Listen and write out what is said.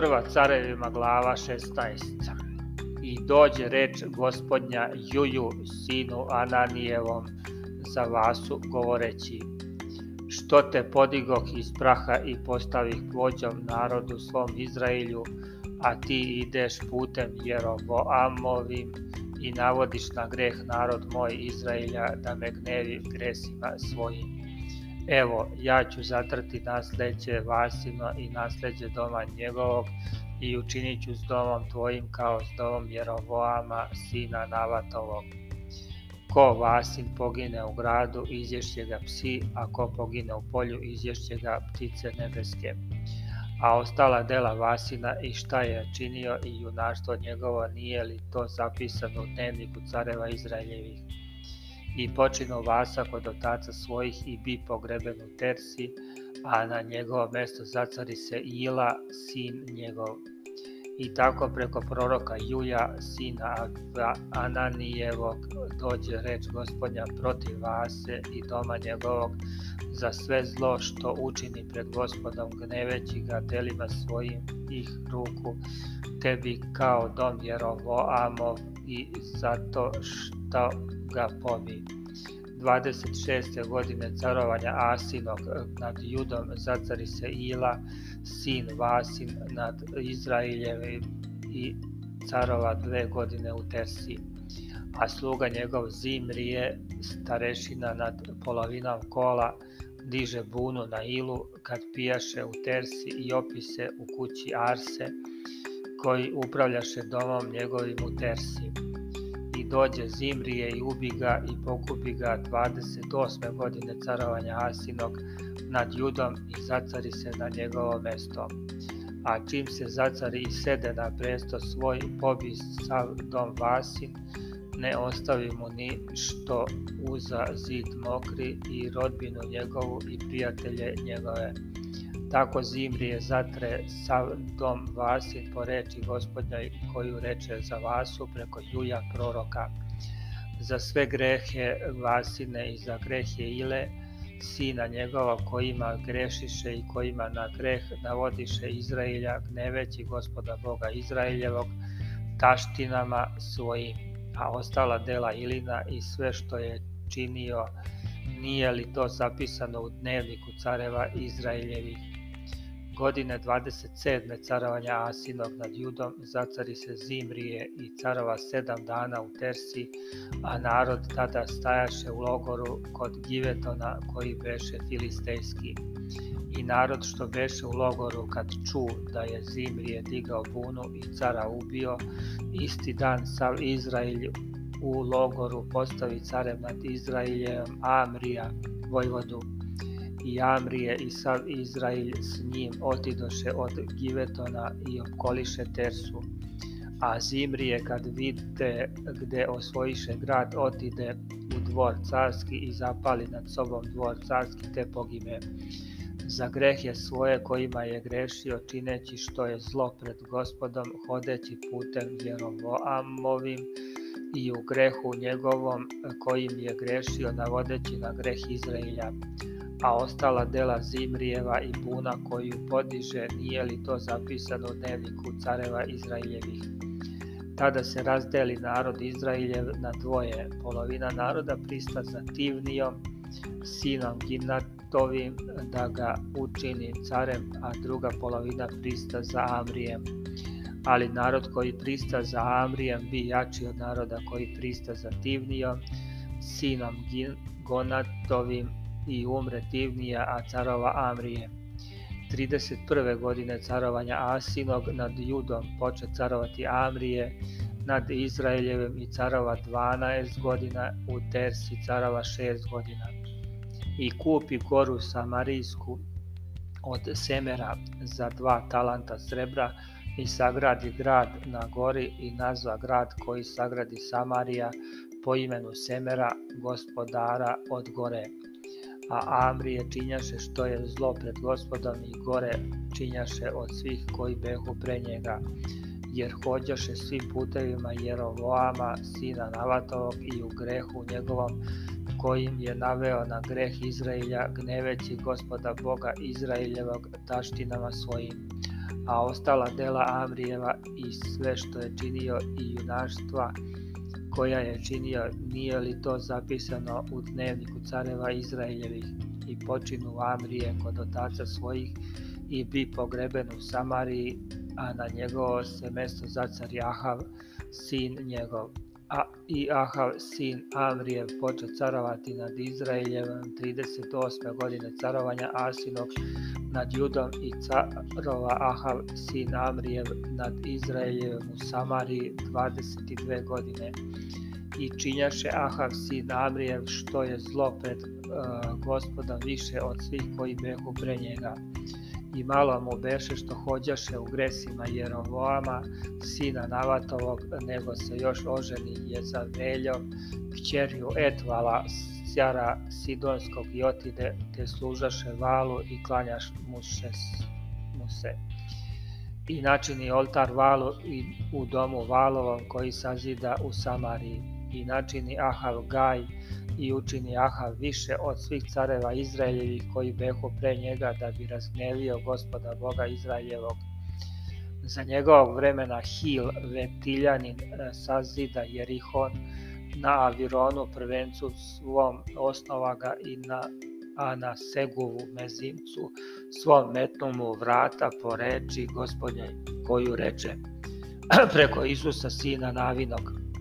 prva carevima glava 16. I dođe reč gospodnja Juju, sinu Ananijevom, za vasu govoreći, što te podigoh iz praha i postavih vođom narodu svom Izrailju, a ti ideš putem Jeroboamovim i navodiš na greh narod moj Izrailja da me gnevi gresima svojim evo ja ću zatrti nasleđe Vasino i nasleđe doma njegovog i učinit ću s domom tvojim kao s domom Jerovoama sina Navatovog. Ko Vasin pogine u gradu, izješće ga psi, a ko pogine u polju, izješće ga ptice nebeske. A ostala dela Vasina i šta je činio i junaštvo njegovo nije li to zapisano u dnevniku careva Izraeljevih i počinu Vasa kod otaca svojih i bi pogreben u Tersi, a na njegovo mesto zacari se Ila, sin njegov. I tako preko proroka Julja, sina Ananijevog, dođe reč gospodnja protiv Vase i doma njegovog za sve zlo što učini pred gospodom gneveći ga delima svojim ih ruku, tebi kao dom Jerovoamov i zato što ga da pomi. 26. godine carovanja Asinog nad Judom zacari se Ila, sin Vasin nad Izraeljevim i carova dve godine u Tersiji a sluga njegov Zimrije, starešina nad polovinom kola, diže bunu na ilu kad pijaše u Tersi i opise u kući Arse, koji upravljaše domom njegovim u Tersi dođe Zimrije i ubi ga i pokupi ga 28. godine carovanja Asinog nad Judom i zacari se na njegovo mesto. A čim se zacari i sede na presto svoj, pobi sav dom Vasin, ne ostavi mu ni što uza zid mokri i rodbinu njegovu i prijatelje njegove. Tako Zimrije zatre sav dom Vasin po reči gospodnja koju reče za Vasu preko Juja proroka. Za sve grehe Vasine i za grehe Ile, sina njegova kojima grešiše i kojima na greh navodiše Izrailja gneveći gospoda Boga Izraeljevog taštinama svojim, a ostala dela Ilina i sve što je činio nije li to zapisano u dnevniku careva Izraeljevih godine 27. carovanja Asinog nad Judom zacari se Zimrije i carova sedam dana u Tersi, a narod tada stajaše u logoru kod Givetona koji beše filistejski. I narod što beše u logoru kad ču da je Zimrije digao bunu i cara ubio, isti dan sav Izraelj u logoru postavi carem nad Izraeljem Amrija, vojvodu i Amrije i sav Izrail s njim otidoše od Givetona i opkoliše Tersu. A Zimrije kad vidite gde osvojiše grad otide u dvor carski i zapali nad sobom dvor carski te pogine. Za grehe svoje kojima je grešio čineći što je zlo pred gospodom hodeći putem Jeroboamovim i u grehu njegovom kojim je grešio navodeći na greh Izraelja a ostala dela Zimrijeva i Buna koju podiže nije li to zapisano u dnevniku careva Izraeljevih. Tada se razdeli narod Izraeljev na dvoje, polovina naroda prista za Tivnijom, sinom Gimnatovim da ga učini carem, a druga polovina prista za Amrijem. Ali narod koji prista za Amrijem bi jači od naroda koji prista za Tivnijom, sinom Gonatovim i umre Tivnija, a carova Amrije. 31. godine carovanja Asinog nad Judom poče carovati Amrije, nad Izraeljevim i carova 12 godina, u Tersi carova 6 godina. I kupi goru Samarijsku od Semera za dva talanta srebra i sagradi grad na gori i nazva grad koji sagradi Samarija po imenu Semera gospodara od gore a Amrije činjaše što je zlo pred gospodom i gore činjaše od svih koji behu pre njega, jer hođaše svim putevima Jerovoama, sina Navatovog i u grehu njegovom, kojim je naveo na greh Izraelja gneveći gospoda Boga Izraeljevog taštinama svojim. A ostala dela Amrijeva i sve što je činio i junaštva, koja je činio, nije li to zapisano u dnevniku careva Izraeljevih i počinu Amrije kod otaca svojih i bi pogreben u Samariji, a na njegovo se mesto zacar Jahav, sin njegov a, i Ahav sin Amrijev počeo carovati nad Izraeljevom 38. godine carovanja Asinog nad Judom i carova Ahav sin Amrijev nad Izraeljevom u Samariji 22 godine i činjaše Ahav sin Amrijev što je zlo pred uh, gospodom više od svih koji behu pre njega i malo mu beše što hođaše u gresima Jerovoama, sina Navatovog, nego se još oženi je za Veljom, kćerju Etvala, sjara Sidonskog i otide, te služaše valu i klanjaš mu, se. Mu se. I načini oltar valu i u domu valovom koji sazida u Samariji. I načini Ahav Gaj, i učini Aha više od svih careva Izraeljevih koji behu pre njega da bi razgnelio gospoda Boga Izraeljevog. Za njegovog vremena Hil, Vetiljanin, e, sazida Jerihon na Avironu prvencu svom osnova ga i na a na Segovu mezincu svom metnumu vrata po reči gospodnje koju reče preko Isusa sina Navinog